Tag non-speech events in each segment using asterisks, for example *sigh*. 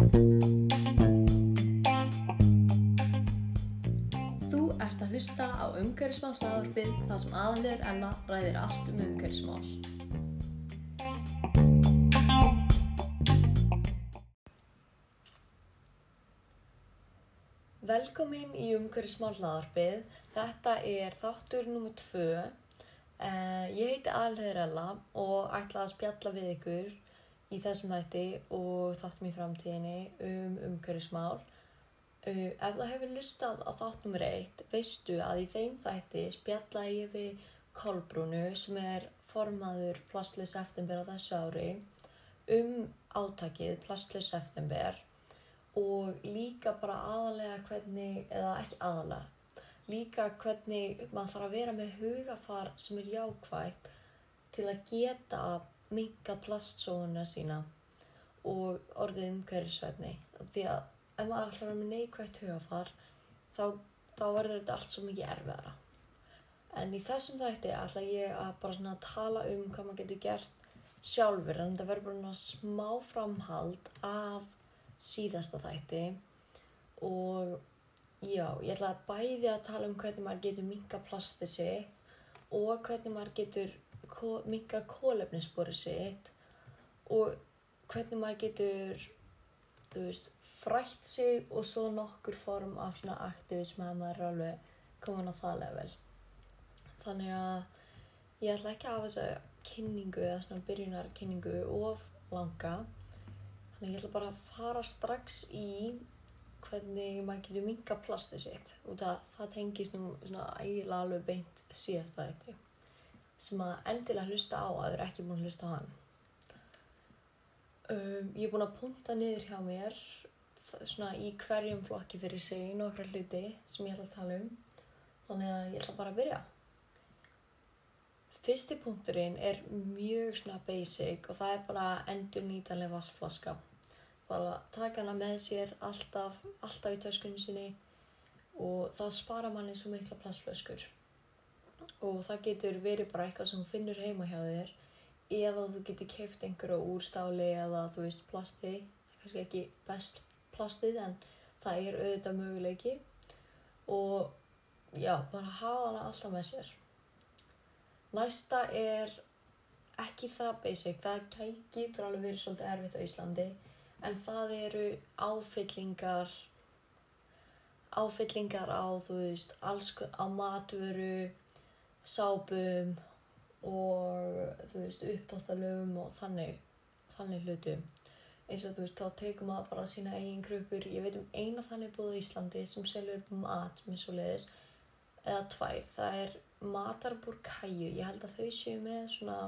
Þú ert að hlusta á umhverfismál hlaðarpið þar sem aðalur Emma ræðir allt um umhverfismál. Velkomin í umhverfismál hlaðarpið. Þetta er þáttur nr. 2. Uh, ég heiti Aðalur Ella og ætla að spjalla við ykkur í þessum þætti og þáttum í framtíðinni um umhverfismál. Uh, ef það hefur lustað á þátt nr. 1 veistu að í þeim þætti spjalla ég við Kolbrúnu sem er formaður Plastlaus September á þessu ári um átakið Plastlaus September og líka bara aðalega hvernig, eða ekki aðalega, líka hvernig maður þarf að vera með hugafar sem er jákvægt til að geta minka plastsóðuna sína og orðið umhverfisvætni. Því að ef maður að vera með neikvægt hugafar þá, þá verður þetta allt svo mikið erfiðara. En í þessum þætti ætla ég að bara svona tala um hvað maður getur gert sjálfur en þetta verður bara svona smá framhald af síðasta þætti og já, ég ætla að bæði að tala um hvernig maður getur minka plastið sitt og hvernig maður getur minka kólefnissporið sitt og hvernig maður getur, veist, frætt sig og svo nokkur form af svona aktivism að maður er alveg komin á það level. Þannig að ég ætla ekki að hafa þessa kynningu eða svona byrjunarkynningu of langa. Þannig ég ætla bara að fara strax í hvernig maður getur minka plastið sitt út að það tengist nú svona eiginlega alveg beint síðasta þetta sem að endilega hlusta á að þau eru ekki búin að hlusta á hann. Um, ég er búin að punta niður hjá mér svona í hverjum flokki fyrir sig nokkra hluti sem ég ætla að tala um þannig að ég ætla bara að byrja. Fyrsti punkturinn er mjög svona basic og það er bara endur nýtanlega vassflaska. Bara taka hana með sér alltaf, alltaf í töskunni sinni og þá spara manni svo mikla plastflöskur. Og það getur verið bara eitthvað sem þú finnur heima hjá þér. Eða þú getur keift einhverju úr stáli eða þú veist plasti, kannski ekki best plastið en það er auðvitað möguleiki. Og já, bara hafa hana alltaf með sér. Næsta er ekki það basic, það getur alveg verið svolítið erfitt á Íslandi. En það eru áfyllingar áfyllingar á þú veist alls á matvöru sápum og þú veist uppáttalöfum og þannig þannig hlutum. Eins og þú veist þá tekum maður bara sína eigin krukkur ég veit um eina þannig búið á Íslandi sem selur mat með svo leiðis eða tvær, það er matarbúr kæju, ég held að þau séu með svona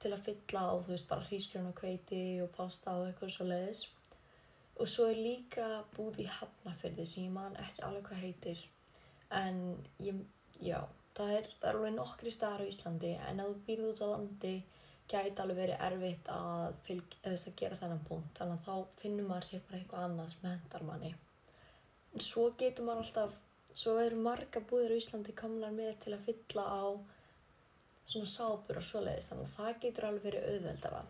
til að fylla á þú veist bara hrísgrjón og hveiti og pasta og eitthvað svo leiðis og svo er líka búð í Hafnafyrði sem ég man ekki alveg hvað heitir. En ég, já það er, það er alveg nokkri staðar á Íslandi en ef þú býrð út á landi gæti alveg verið erfitt að, fylg, að gera þennan punkt. Þannig að þá finnur maður sér bara eitthvað annað sem hendar manni. En svo getur maður alltaf svo eru marga búðir á Íslandi komnar með til að fylla á svona sápur og svoleiðis þannig að það getur alveg verið auðveldara.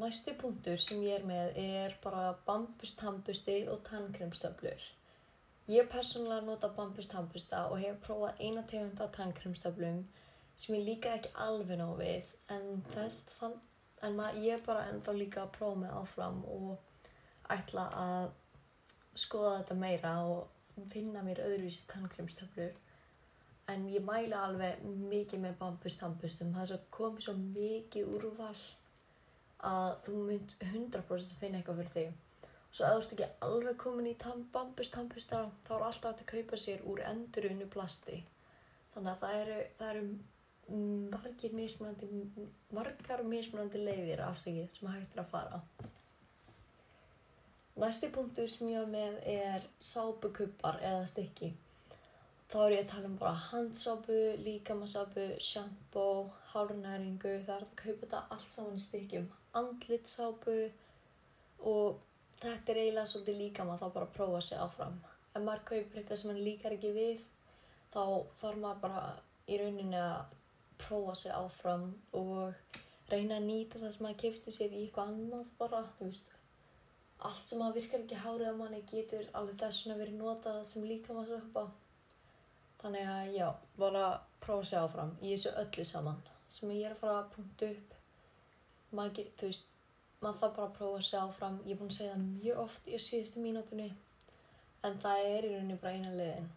Næsti punktur sem ég er með er bara bambustambusti og tannkremstöflur. Ég persónulega nota bambustambusta og hef prófað eina tegund af tannkremstöflum sem ég líka ekki alveg nóg við en þess þann en maður, ég er bara ennþá líka að prófa mig áfram og ætla að skoða þetta meira og finna mér öðruvísi tannkremstöflur en ég mæla alveg mikið með bambustambustum það er svo komið svo mikið úrval að þú mynd 100% finna eitthvað fyrir þig svo ef þú ert ekki alveg komin í bambustambusta þá er alltaf hægt að kaupa sér úr endurunnu plasti. Þannig að það eru, það eru mismunandi margar mismunandi leiðir afsakið sem hægt er að fara. Næsti punktur sem ég hafa með er sápukubbar eða stykki. Þá er ég að tala um bara handsápu, líkamassápu, shampoo, hárnæringu, það er að kaupa þetta allt saman í stykkjum, andlitsápu og þetta er eiginlega svolítið líka maður þá bara að prófa sig áfram. Ef maður kaupir eitthvað sem hann líkar ekki við þá þarf maður bara í rauninni að prófa sig áfram og reyna að nýta það sem maður kefti sér í eitthvað annað bara, þú veist. Allt sem maður virkar ekki hárið á manni getur alveg þess vegna verið notað sem líka maður söppa. Þannig að já, bara prófa að segja áfram í þessu öllu saman sem ég er að fara að punkta upp. Maður, þú veist, maður þarf bara að prófa að segja áfram. Ég er búin að segja það mjög oft í síðustu mínútunni en það er í rauninni bara eina leiðin.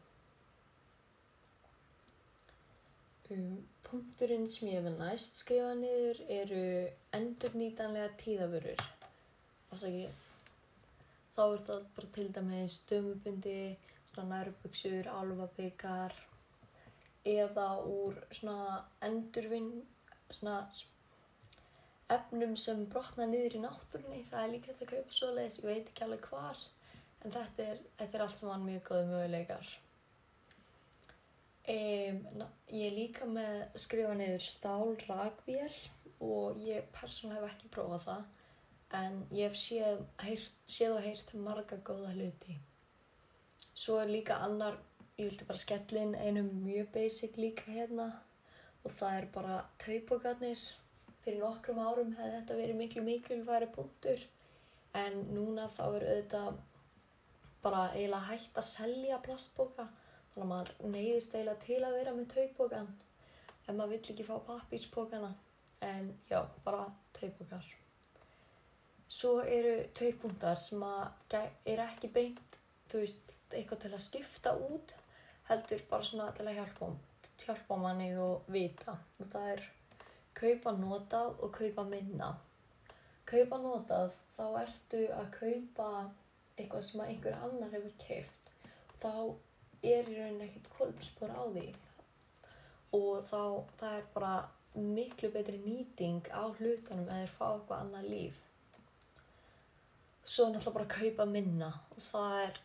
Um, punkturinn sem ég vil næst skrifa niður eru endurnýtanlega tíðavörur. Ásaki, þá er það bara til dæmis dömubundi, svona nærbuksur, álfabikar eða úr svona endurvinn, svona efnum sem brotna niður í náttúrunni. Það er líka hægt að kaupa svoleiðis, ég veit ekki alveg hvar, en þetta er, þetta er allt saman mjög góði möguleikar. Um, ég er líka með skrifa niður stál rakvél og ég persónulega hef ekki prófað það en ég hef séð, heyrt, séð og heyrt marga góða hluti. Svo er líka annar, ég vildi bara skella inn einum mjög basic líka hérna og það er bara taupokarnir. Fyrir nokkrum árum hefði þetta verið miklu mikilværi punktur en núna þá er auðvitað bara eiginlega hægt að selja plastboka þannig að maður neyðist eiginlega til að vera með taupokan ef maður vill ekki fá pappírspokana en já, bara taupokar. Svo eru punktar sem er ekki beint, veist, eitthvað til að skipta út, heldur bara svona til að hjálpa, hjálpa manni og vita. Það er kaupa notað og kaupa minna. Kaupa notað, þá ertu að kaupa eitthvað sem einhver annar hefur keift. Þá er í rauninni ekkert kolpspor á því. Og þá, það er bara miklu betri nýting á hlutunum eða þeir fá eitthvað annað líf. Svo er náttúrulega bara kaupa minna það er,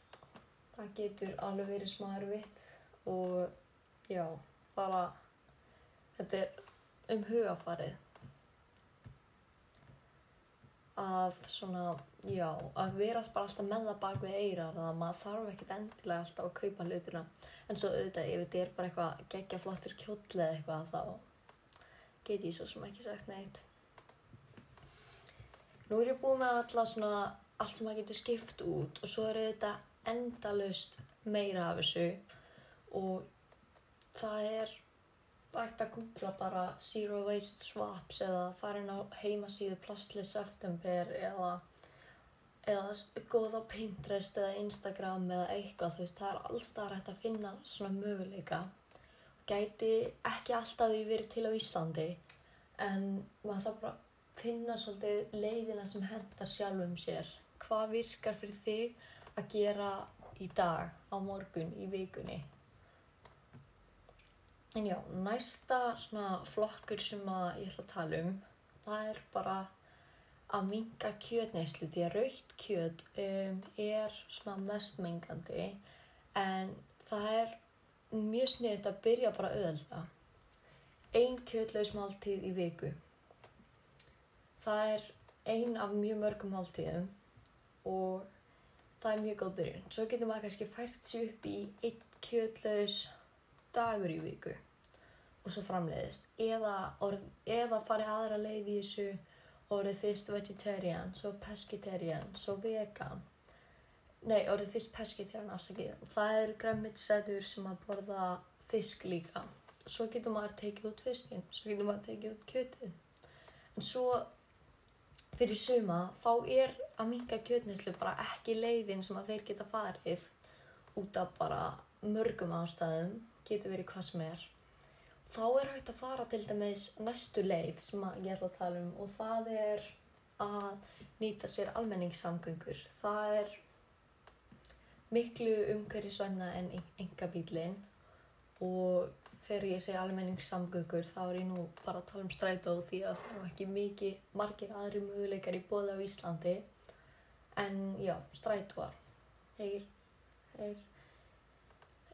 það getur alveg verið smá erfitt og já, bara, þetta er um hugafarið. Að svona, já, að vera bara alltaf með það bak við eirar, þannig að maður þarf ekkert endilega alltaf að kaupa hlutina. En svo auðvitað, ef þetta er bara eitthvað geggja flottur kjóll eða eitthvað, þá get ég svo sem ekki sagt neitt. Nú er ég búin með alla svona, allt sem maður getur skipt út og svo er auðvitað endalust meira af þessu og það er hægt að googla bara Zero Waste Swaps eða fara inn á heimasíðu Plastless September eða, eða góða á Pinterest eða Instagram eða eitthvað, þú veist, það er allstað hægt að finna svona möguleika. Gæti ekki alltaf því verið til á Íslandi en maður þarf bara að finna svolítið leiðina sem hendar sjálfum sér. Hvað virkar fyrir þig að gera í dag, á morgun, í vikunni? En já, næsta svona flokkur sem að ég ætla að tala um, það er bara að minga kjötneyslu því að raukt kjöt um, er svona mest mengandi en það er mjög sniðut að byrja bara auðvelda. Ein kjötlaus máltíð í viku. Það er ein af mjög mörgum máltíðum og það er mjög góð byrjun. Svo getur maður kannski fært sér upp í einn kjötlaus dagur í viku. Og svo framleiðist. Eða, orð, eða farið aðra leið í þessu orðið fyrst vegetarian, svo pescatarian, svo vegan. Nei, orðið fyrst pescatarian afsakið. Það eru græmitsætur sem að borða fisk líka. Svo getur maður tekið út fiskinn svo getur maður tekið út kjötið. En svo fyrir suma þá er að minga kjötneslu bara ekki leiðin sem að þeir geta farið út af bara mörgum ástæðum getur verið hvað sem er. Þá er hægt að fara til dæmis næstu leið sem ég ætla að tala um og það er að nýta sér almenningssamgöngur. Það er miklu umhverfisvæna en enga bílinn og þegar ég segi almenningssamgöngur þá er ég nú bara að tala um strætó því að það er nú ekki mikið margir aðri möguleikar í bóði á Íslandi. En já, strætóar þeir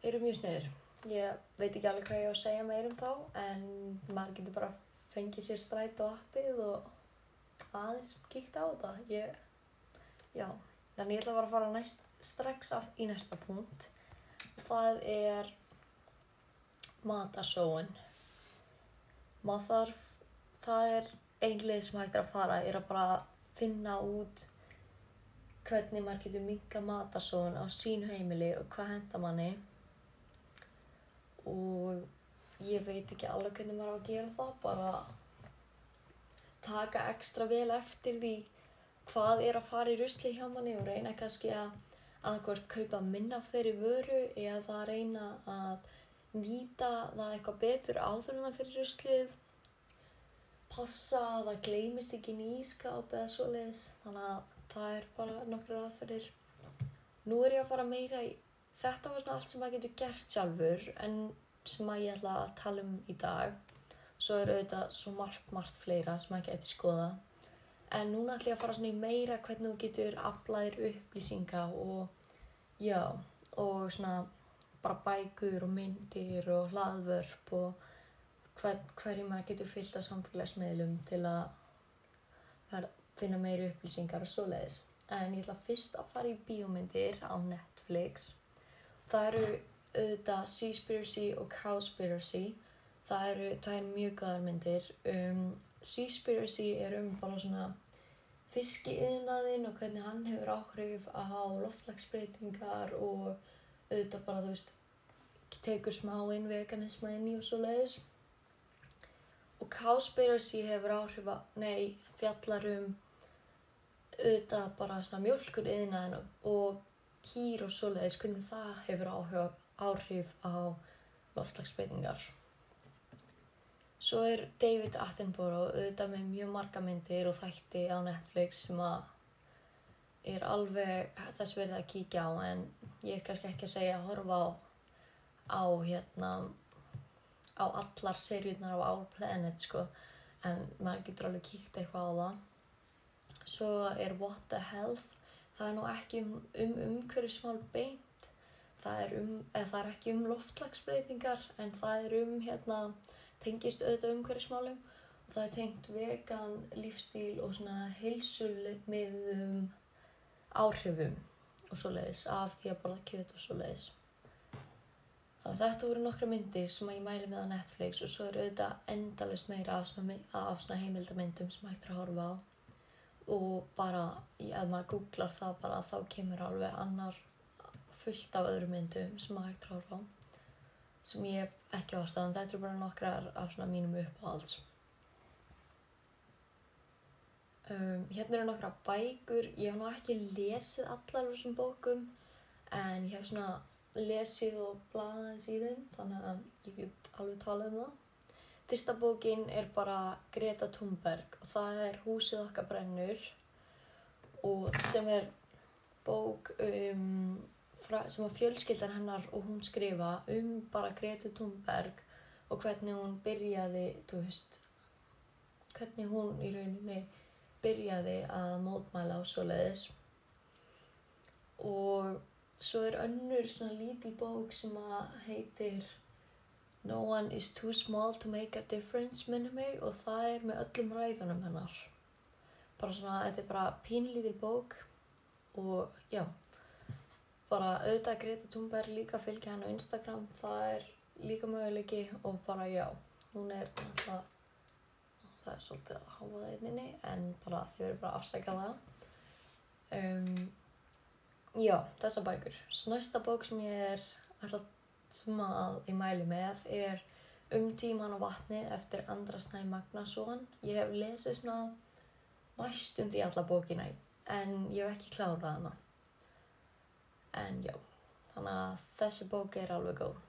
eru mjög snöður ég veit ekki alveg hvað ég á að segja meir um þá en maður getur bara fengið sér strætó appið og aðeins kíkt á þetta. Ég, já, en ég ætla bara að fara næst, strax í næsta punkt. Það er matarsóun. Maður þarf það er ein leið sem hægt er að fara. Er að bara finna út hvernig maður getur minka matarsón á sínu heimili og hvað henda manni og ég veit ekki alveg hvernig maður á að gera það bara taka ekstra vel eftir því hvað er að fara í rusli hjá manni og reyna kannski að annarkvært kaupa minna fyrir vöru eða reyna að nýta það eitthvað betur áður en það fyrir ruslið passa að það gleymist ekki í ískáp eða svoleiðis. Þannig að það er bara nokkur aðferðir. Nú er ég að fara meira í þetta var svona allt sem maður getur gert sjálfur en sem að ég ætla að tala um í dag. Svo er auðvitað svo margt, margt fleira sem maður getur skoða en núna ætla ég að fara svona í meira hvernig þú getur aflæðir upplýsinga og já og svona bara bækur og myndir og hlaðvörp og hver, hverju maður getur fyllt á samfélagsmiðlum til að vera, finna meiri upplýsingar og svoleiðis. En ég ætla fyrst að fara í bíómyndir á Netflix það eru auðvitað Seaspiracy og Cowspiracy. Það eru, það er mjög gæðar myndir. Um, Seaspiracy er um bara svona fiskiðnaðinn og hvernig hann hefur áhrif á loftlagsbreytingar og auðvitað bara þú veist tekur smá inn veganisma inn í og svo leiðis og Cowspiracy hefur áhrif á, nei, fjallar um auðvitað bara svona mjölkur yðnaðinn og kýr og svo leiðis hvernig það hefur áhrif, áhrif á loftlagsbreytingar Svo er David Attenborough auðvitað með mjög marga myndir og þætti á Netflix sem að er alveg þess verið að kíkja á en ég er kannski ekki að segja að horfa á, á hérna á allar serjurnar á Our Planet sko en maður getur alveg kíkt eitthvað á það. Svo er What the Health, það er nú ekki um, um umhverfismál beint, það er, um, það er ekki um loftlagsbreytingar en það er um hérna tengist auðvitað umhverfismálum. Og það er tengt vegan lífstíl og svona heilsuleg með um, áhrifum og svo leiðis af því að borða kjöt og svo leiðis. Þannig að þetta voru nokkra myndir sem að ég mæli með á Netflix og svo er auðvitað endalist meira af svona, af svona heimildamyndum sem hægt er að horfa á og bara, ef maður googlar það bara þá kemur alveg annar fullt af öðrum myndum sem maður hægt er að horfa á. Sem ég hef ekki hort á en þetta eru bara nokkrar af svona mínum uppáhalds. Um, hérna eru nokkra bækur. Ég hef nú ekki lesið allar þessum bókum en ég hef svona lesið og blaðaðins í þeim þannig að ég get alveg talað um það fyrsta bókin er bara Greta Thunberg og það er Húsið okkar brennur og sem er bók um sem að fjölskyldan hennar og hún skrifa um bara Gretu Thunberg og hvernig hún byrjaði, þú veist, hvernig hún í rauninni byrjaði að mótmæla á svoleiðis. Og svo er önnur svona lítil bók sem að heitir No one is too small to make a difference, minnum mig, og það er með öllum ræðunum hennar. Bara svona, þetta er bara pínlítil bók og já bara auðvitað Greta Thunberg líka fylgja hann á Instagram það er líka möguleiki og bara já hún er alltaf það er svolítið að háfa það einninni en bara þau eru bara að afsækja það um, já þessa bækur svo næsta bók sem ég er alltaf sem að ég mæli með er um tíman og vatni eftir Andra Snæ Magnason ég hef lesið svona næstund í alla bókina en ég hef ekki klárað hana. En já, þannig að þessi bók er alveg góð.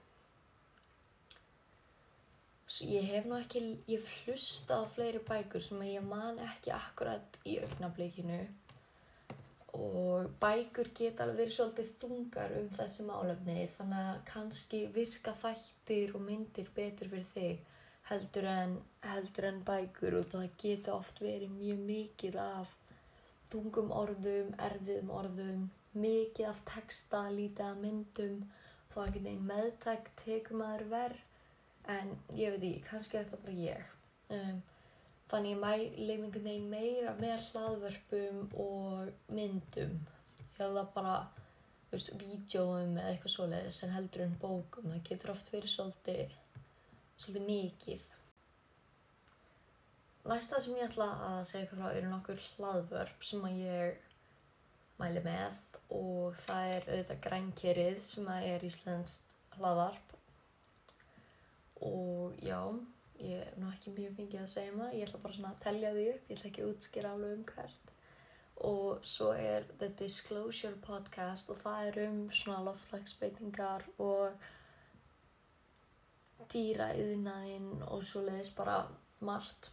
Svo ég hef nú ekki, ég hef hlustað fleiri bækur sem ég man ekki akkurat í augnablikinu og bækur geta alveg verið svolítið þungar um þessi málefni þannig að kannski virka þættir og myndir betur fyrir þig heldur en, heldur en bækur og það geta oft verið mjög mikið af þungum orðum, erfiðum orðum mikið af texta, lítið af myndum þá ekki neinn meðtækt tekur maður verð en ég veit ekki, kannski er þetta bara ég. Um, þannig ég mæli einhvern veginn meira með hlaðvörpum og myndum. Eða bara þú veist, vídjóum eða eitthvað svoleiðis en heldur en bókum. Það getur oft verið svolítið svolítið mikið. Næsta sem ég ætla að segja ykkur frá eru nokkur hlaðvörp sem að ég mæli með og það er auðvitað grænkerið sem að er íslenskt hlaðvarp. Og já, ég er nú ekki mjög mikið að segja um það, ég ætla bara svona að telja því upp, ég ætla ekki að útskýra alveg um hvert og svo er The Disclosure Podcast og það er um svona loftlagsbeitingar og dýraýðinaðinn og svo leiðis bara margt.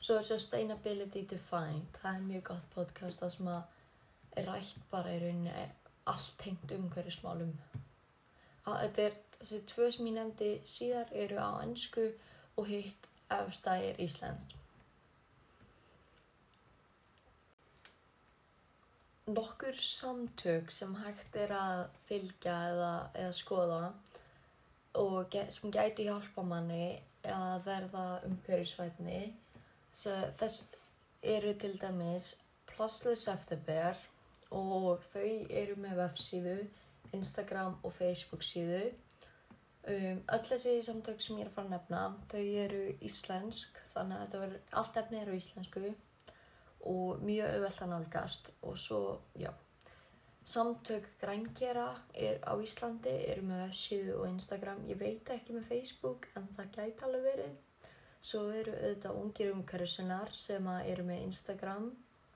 Svo er Sustainability Defined, það er mjög gott podcast það sem að er rætt bara í rauninni allt tengt umhverfismálum. Þetta er þessi tvö sem ég nefndi síðar eru á ennsku og hitt efstæð er íslenskt. nokkur samtök sem hægt er að fylgja eða, eða skoða og sem gæti hjálpa manni að verða umhverjusvætni þess eru til dæmis Plassless Efterbear og þau eru með websíðu, Instagram og Facebook síðu um, öll þessi samtök sem ég er að fara að nefna þau eru íslensk þannig að verður allt efni eru íslensku og mjög auðvelt að nálgast. Og svo, já samtök grænkera er á Íslandi eru með síðu og Instagram. Ég veit ekki með Facebook en það gæti alveg verið. Svo eru auðvitað ungir umhverjusinnar sem eru með Instagram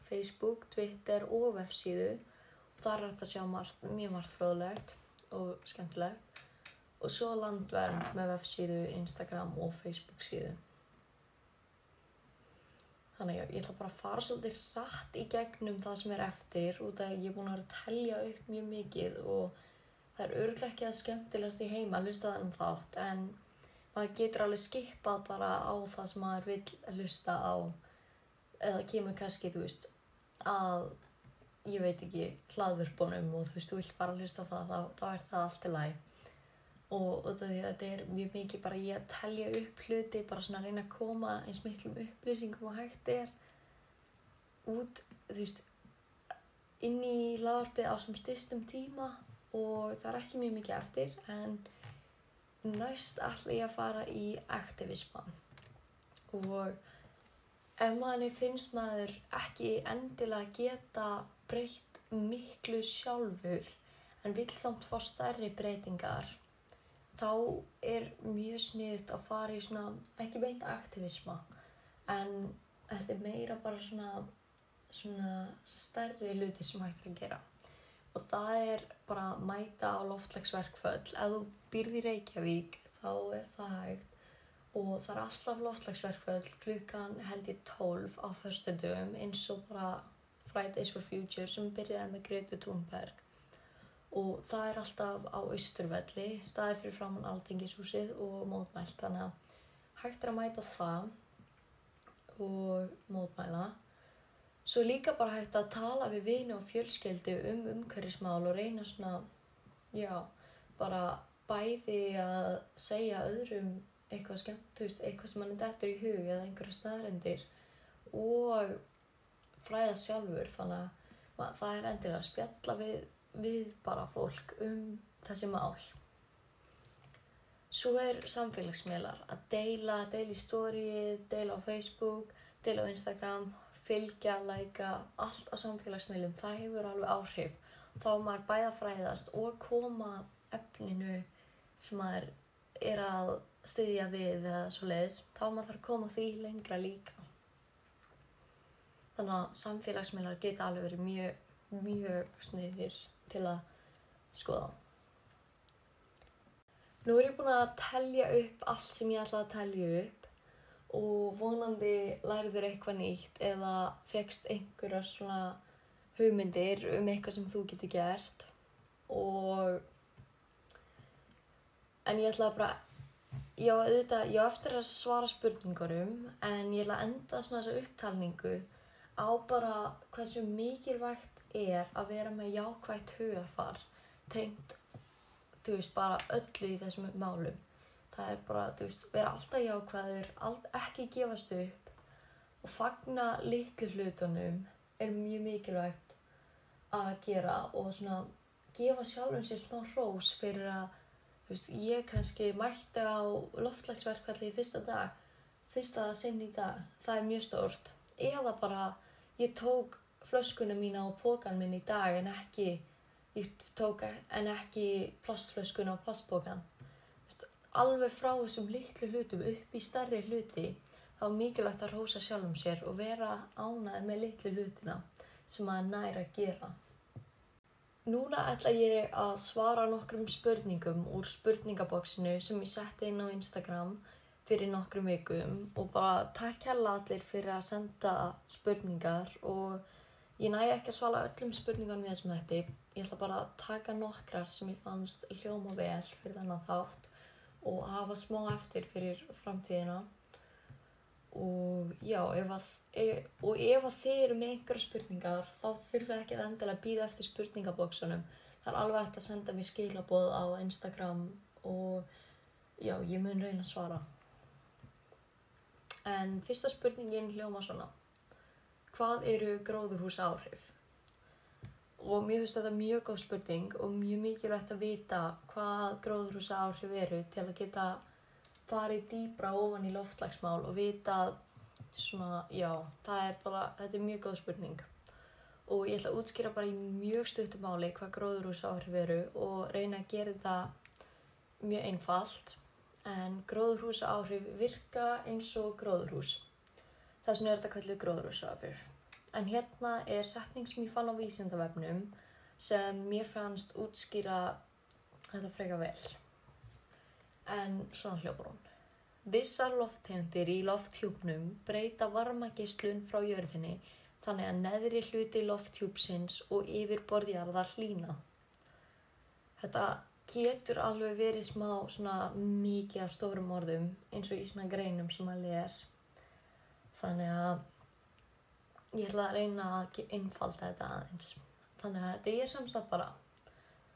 Facebook, Twitter og websíðu. Og það er hægt að sjá margt, mjög margt fróðlegt og skemmtilegt og svo landvernd með websíðu, Instagram og Facebook síðu. Þannig að ég ætla bara að fara svolítið hratt í gegnum það sem er eftir út af að ég er búin að vera að tellja upp mjög mikið og það er örglega ekki að skemmtilegast í heima að hlusta það um þátt en maður getur alveg skipað bara á það sem maður vil hlusta á. Eða kemur kannski, þú veist, að ég veit ekki hlaðvörpunum og þú veist, þú vilt bara hlusta það, þá, þá er það allt í læg og þetta er mjög mikið bara ég að telja upp hluti bara svona að reyna að koma eins miklum upplýsingum og hægt er út þú veist inn í lagarpið á sem styrstum tíma og það er ekki mjög mikið eftir en næst ætla ég að fara í aktivisman og ef maður finnst maður ekki endilega geta breytt miklu sjálfur en vil samt fá stærri breytingar þá er mjög sniðut að fara í svona, ekki beint aktivisma, en þetta er meira bara svona, svona stærri hluti sem hægt er að gera. Og það er bara að mæta á loftlagsverkföll. Ef þú býrð í Reykjavík þá er það hægt og það er alltaf loftlagsverkföll klukkan held ég 12 á förstu dögum eins og bara Fridays for Future sem byrjaði með Greta Thunberg og það er alltaf á Östurvelli, staði fyrir framann Alþingishúsið og mótmælt þannig að hægt er að mæta það og mótmæla. Svo líka bara hægt að tala við vini og fjölskeldu um umhverfismál og reyna svona, já, bara bæði að segja öðrum eitthvað skemmt, þú veist, eitthvað sem mann er dættur í hug eða einhverja staðrendir og fræða sjálfur þannig að það er endilega að spjalla við við bara fólk um þessi mál. Svo er samfélagsmiðlar að deila, deila í stórið, deila á Facebook, deila á Instagram, fylgja, læka, allt á samfélagsmiðlum. Það hefur alveg áhrif. Þá er maður bæða fræðast og koma efninu sem maður er að styðja við eða svo leiðis. Þá maður þarf að koma því lengra líka. Þannig að samfélagsmiðlar geta alveg verið mjög, mjög sniðir til að skoða. Nú er ég búin að telja upp allt sem ég ætlaði að telja upp og vonandi læriður eitthvað nýtt eða fegst einhverja svona hugmyndir um eitthvað sem þú getur gert og en ég ætlaði bara ég á eftir að svara spurningurum en ég ætla að enda svona þessa upptalningu á bara hversu mikilvægt er að vera með jákvægt hugarfar tengt, þú veist, bara öllu í þessum málum. Það er bara, þú veist, vera alltaf jákvæður, allt, ekki gefast upp og fagna litlu hlutunum er mjög mikilvægt að gera og svona gefa sjálfum sér smá hrós fyrir að, þú veist, ég kannski mætti á loftlagsverkvalli í fyrsta dag fyrsta sinn í dag, það er mjög stórt. Eða bara, ég tók flöskuna mína og pókan minn í dag en ekki, ég tók en ekki plastflöskuna og plastpókan. Alveg frá þessum litlu hlutum upp í starri hluti, þá er mikilvægt að rósa sjálfum sér og vera ánæður með litlu hlutina sem maður næri að gera. Núna ætla ég að svara nokkrum spurningum úr spurningaboksinu sem ég setti inn á Instagram fyrir nokkrum vikum og bara takk hella allir fyrir að senda spurningar og ég næ ekki að svala öllum spurningunum við þessum þetta. Ég ætla bara að taka nokkrar sem ég fannst hljóma vel fyrir þennan þátt og hafa smá eftir fyrir framtíðina. Og já, ef að, ef, og ef að þið eru með einhverja spurningar þá þurfið ekki að endilega býða eftir spurningabóksunum. Það er alveg hægt að senda mér skilaboð á Instagram og já, ég mun reyna að svara. En fyrsta spurningin hljóma svona hvað eru gróðurhús áhrif? og mér finnst þetta mjög góð spurning og mjög mikilvægt að vita hvað gróðurhús áhrif eru til að geta farið dýbra ofan í loftlagsmál og vita svona, já, er bara, þetta er mjög góð spurning. Og ég ætla að útskýra bara í mjög stuttum máli hvað gróðurhús áhrif eru og reyna að gera þetta mjög einfalt. En gróðurhús áhrif virka eins og gróðurhús þess vegna er þetta kallið gróðurhús áhrif en hérna er setning sem ég fann á vísindavefnum sem mér fannst útskýra þetta freka vel en svona hljópar hún. Vissar lofttegundir í lofthjúpnum breyta varmagislun frá jörðinni þannig að neðri hluti lofthjúpsins og yfirborðjarðar hlýna. Þetta getur alveg verið smá svona mikið af stórum orðum eins og í svona greinum sem að les. Þannig að ég ætla að reyna að einfalda þetta aðeins. Þannig að þetta er samstað bara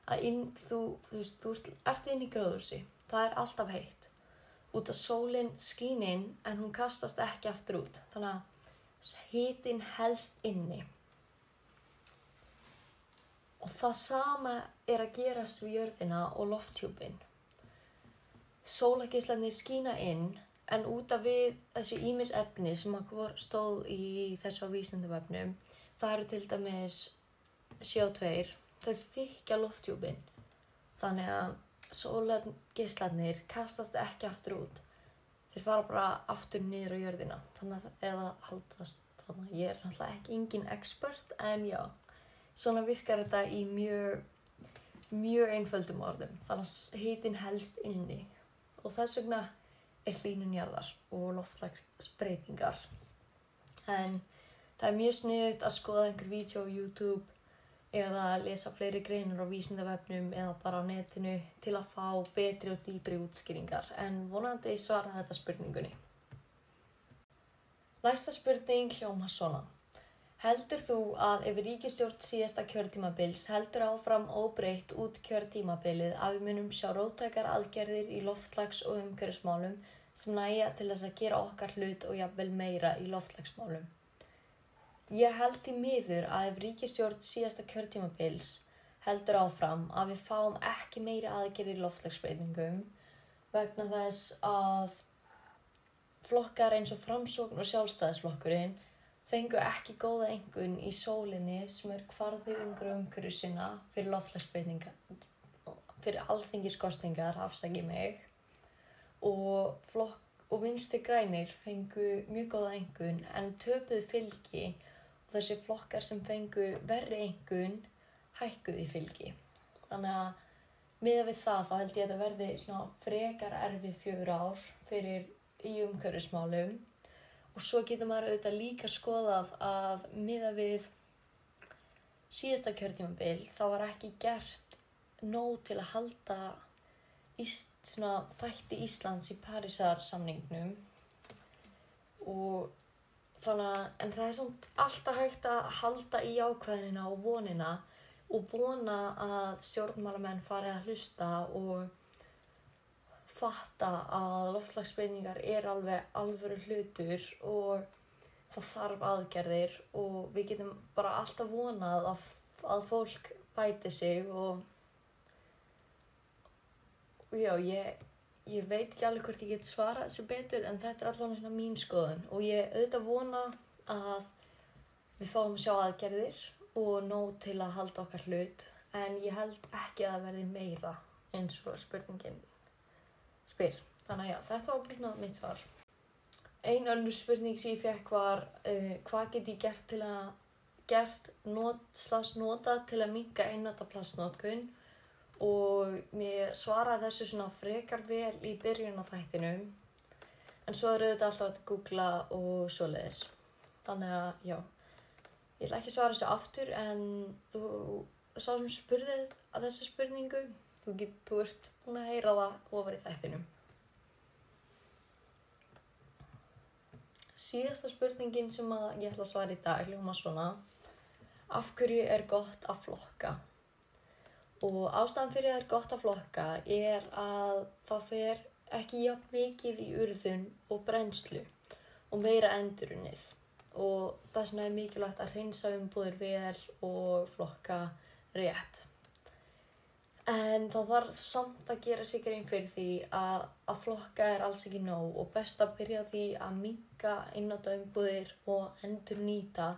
að inn, þú, þú, þú ert inn í gróðursi það er alltaf heitt. Út að sólinn skín inn en hún kastast ekki aftur út. Þannig að hitin helst inni. Og það sama er að gerast við jörðina og lofthjúpin sólagíslarnir skína inn en út af við þessi ímis efni sem stóð í þessu vísnendavefnum það eru til dæmis CO2 þau þykja lofthjúpin þannig að sólargeislarnir kastast ekki aftur út. Þeir fara bara aftur niður á jörðina. Þannig að eða haldast þannig að ég er náttúrulega ekki engin expert en já, svona virkar þetta í mjög mjög einföldum orðum. Þannig að heitin helst inni. Og þess vegna hlínunjarðar og loftlagsbreytingar en það er mjög sniðut að skoða einhver vídeo á YouTube eða lesa fleiri greinur á vísindavefnum eða bara á netinu til að fá betri og dýbri útskýringar en vonandi svara þetta spurningunni. Næsta spurning hljóma svona. Heldur þú að ef ríkistjórn síðasta kjörtímabils heldur áfram óbreytt út kjörtímabilið að við munum sjá rótækar aðgerðir í loftlags og umhverfsmálum sem næja til þess að gera okkar hlut og jafnvel meira í loftlagsmálum? Ég held því miður að ef ríkistjórn síðasta kjörtímabils heldur áfram að við fáum ekki meiri aðgerðir loftlagsbreytingum vegna þess að flokkar eins og framsókn og sjálfstæðisflokkurinn fengu ekki góða engun í sólinni sem er hvarði umgru umhverju sinna fyrir loftlagsbreytinga fyrir alþingiskostingar, afsaki mig og, og vinsti grænir fengu mjög góða engun en töpuð fylgi og þessi flokkar sem fengu verri engun hækkuði fylgi. Þannig að miða við það þá held ég að þetta verði frekar erfið fjögur ár fyrir í umhverfismálum og svo getur maður auðvitað líka skoðað að miða við síðasta kjörtímabil þá var ekki gert nóg til að halda íst, svona, þætti Íslands í Parísar samningnum og þannig að, en það er svona alltaf hægt að halda í ákveðinina og vonina og vona að stjórnmálamenn fari að hlusta og fatta að loftlagsbreyningar er alveg alvöru hlutur og það þarf aðgerðir og við getum bara alltaf vonað að, að fólk bæti sig og já, ég, ég veit ekki alveg hvort ég get svarað þessu betur en þetta er allavega svona mín skoðun og ég auðvitað vona að við fáum sjá aðgerðir og nóg til að halda okkar hlut en ég held ekki að það verði meira eins og spurningin spyr. Þannig að já, þetta var bara svona mitt svar. Ein önnur spurning sem ég fekk var uh, hvað get ég gert til að gert not, slags nota til að minka einnota plastnótkun og mér svaraði þessu svona frekar vel í byrjun á þættinum en svo eru þetta alltaf að googla og svoleiðis. Þannig að já, ég ætla ekki að svara þessu aftur en þú sá sem spurði að þessu spurningu, þú, get, þú ert búin að heyra það ofar í þættinum. Síðasta spurningin sem ég ætla að svara í dag hljóma svona Af hverju er gott að flokka? Og ástæðan fyrir að það er gott að flokka er að það fer ekki jafn mikið í urðun og brennslu og meira endurunnið. Og það sem er mikilvægt að hreinsa umbúðir vel og flokka rétt. En það þarf samt að gera sig einn fyrir því að, að flokka er alls ekki nóg og best að byrja því að minka einnáttu umbúðir og endur nýta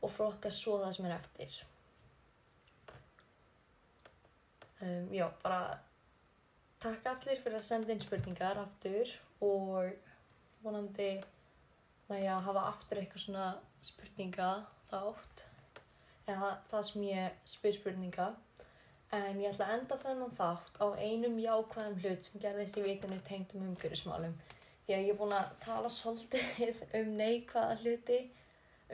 og flokka svo það sem er eftir. Um, já, bara takk allir fyrir að senda inn spurningar aftur og vonandi næja að hafa aftur eitthvað svona spurninga þátt. Eða það sem ég spyr spurninga. En ég ætla að enda þennan þátt á einum jákvæðum hlut sem gerðist í vikunni tengdum umhverjusmálum því að ég er búin að tala svolítið *laughs* um neikvæða hluti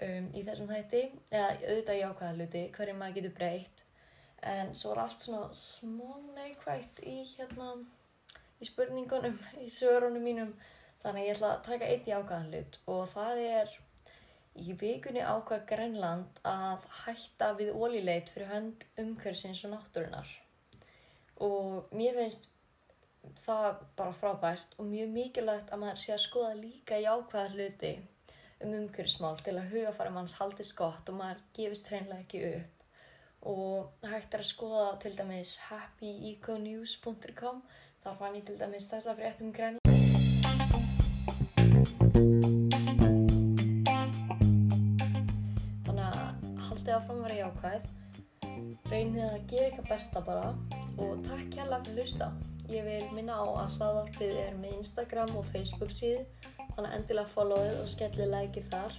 um, í þessum þætti. Eða auðvitað jákvæða hluti, hverju maður getur breytt en svo er allt svona smá neikvægt í hérna í spurningunum, í sörunum mínum. Þannig ég ætla að taka eitt jákvæðan hlut og það er í vikunni ákvað Grænland að hætta við ólíleit fyrir hönd umhverfsins og náttúrunar og mér finnst það bara frábært og mjög mikilvægt að maður sé að skoða líka jákvæða hluti um umhverfismál til að hugafæra manns haldist gott og maður gefist hreinlega ekki upp og hægt er að skoða til dæmis happyeconews.com þar fann ég til dæmis þessa fréttum græni þannig að haldið að framvara jákvæð. Reynið að gera eitthvað besta bara. Og takk hérlega fyrir að hlusta. Ég vil minna á að hlaðvarpið er með Instagram og Facebook síðu. Þannig endilega followið og skellið lækið þar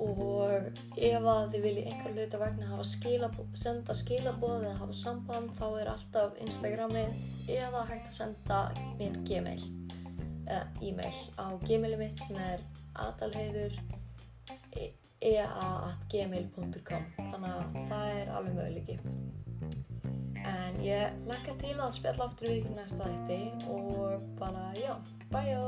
og ef að þið viljið einhver hluta vegna skilabó, senda skilabóð eða hafa samband þá er alltaf Instagramið eða hægt að senda mér gmail eða e-mail á gmailið mitt sem er adalheiður ea.gmail.com þannig að það er alveg möguleiki. En ég lakka til að spjalla aftur við ykkur næsta þætti og bara já, bye